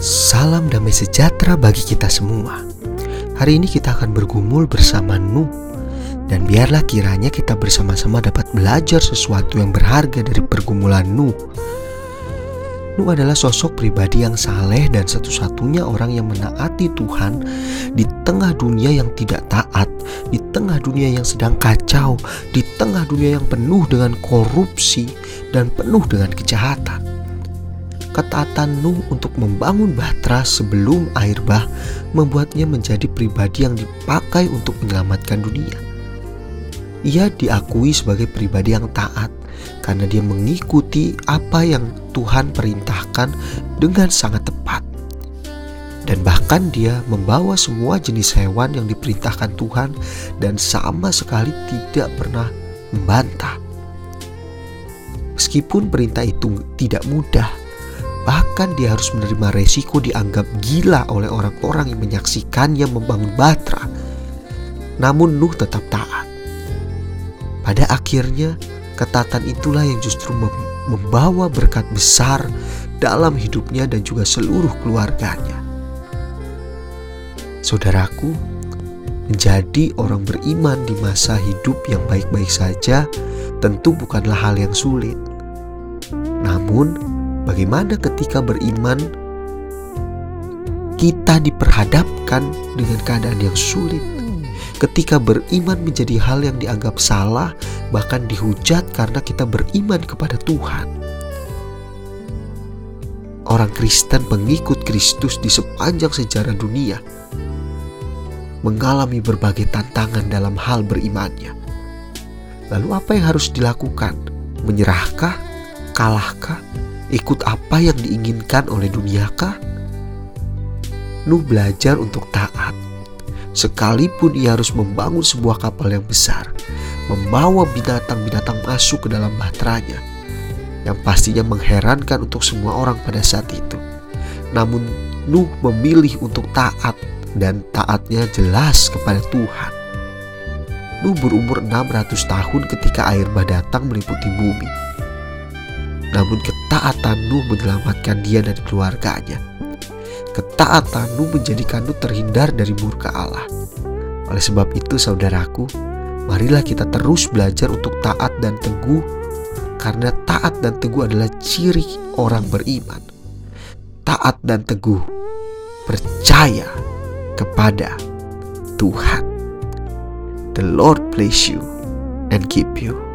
Salam damai sejahtera bagi kita semua. Hari ini kita akan bergumul bersama Nuh dan biarlah kiranya kita bersama-sama dapat belajar sesuatu yang berharga dari pergumulan Nuh. Nuh adalah sosok pribadi yang saleh dan satu-satunya orang yang menaati Tuhan di tengah dunia yang tidak taat, di tengah dunia yang sedang kacau, di tengah dunia yang penuh dengan korupsi dan penuh dengan kejahatan ketaatan Nuh untuk membangun bahtera sebelum air bah membuatnya menjadi pribadi yang dipakai untuk menyelamatkan dunia. Ia diakui sebagai pribadi yang taat karena dia mengikuti apa yang Tuhan perintahkan dengan sangat tepat. Dan bahkan dia membawa semua jenis hewan yang diperintahkan Tuhan dan sama sekali tidak pernah membantah. Meskipun perintah itu tidak mudah, Bahkan dia harus menerima resiko dianggap gila oleh orang-orang yang menyaksikannya membangun batra. Namun Nuh tetap taat. Pada akhirnya, ketatan itulah yang justru membawa berkat besar dalam hidupnya dan juga seluruh keluarganya. Saudaraku, menjadi orang beriman di masa hidup yang baik-baik saja tentu bukanlah hal yang sulit. Namun, Bagaimana ketika beriman kita diperhadapkan dengan keadaan yang sulit? Ketika beriman menjadi hal yang dianggap salah, bahkan dihujat karena kita beriman kepada Tuhan. Orang Kristen pengikut Kristus di sepanjang sejarah dunia mengalami berbagai tantangan dalam hal berimannya. Lalu apa yang harus dilakukan? Menyerahkah? Kalahkah? Ikut apa yang diinginkan oleh duniakah? Nuh belajar untuk taat. Sekalipun ia harus membangun sebuah kapal yang besar, membawa binatang-binatang masuk ke dalam bahteranya, yang pastinya mengherankan untuk semua orang pada saat itu. Namun Nuh memilih untuk taat dan taatnya jelas kepada Tuhan. Nuh berumur 600 tahun ketika air bah datang meliputi bumi namun ketaatan Nuh menyelamatkan dia dan keluarganya. Ketaatan Nuh menjadikan terhindar dari murka Allah. Oleh sebab itu saudaraku, marilah kita terus belajar untuk taat dan teguh karena taat dan teguh adalah ciri orang beriman. Taat dan teguh percaya kepada Tuhan. The Lord bless you and keep you.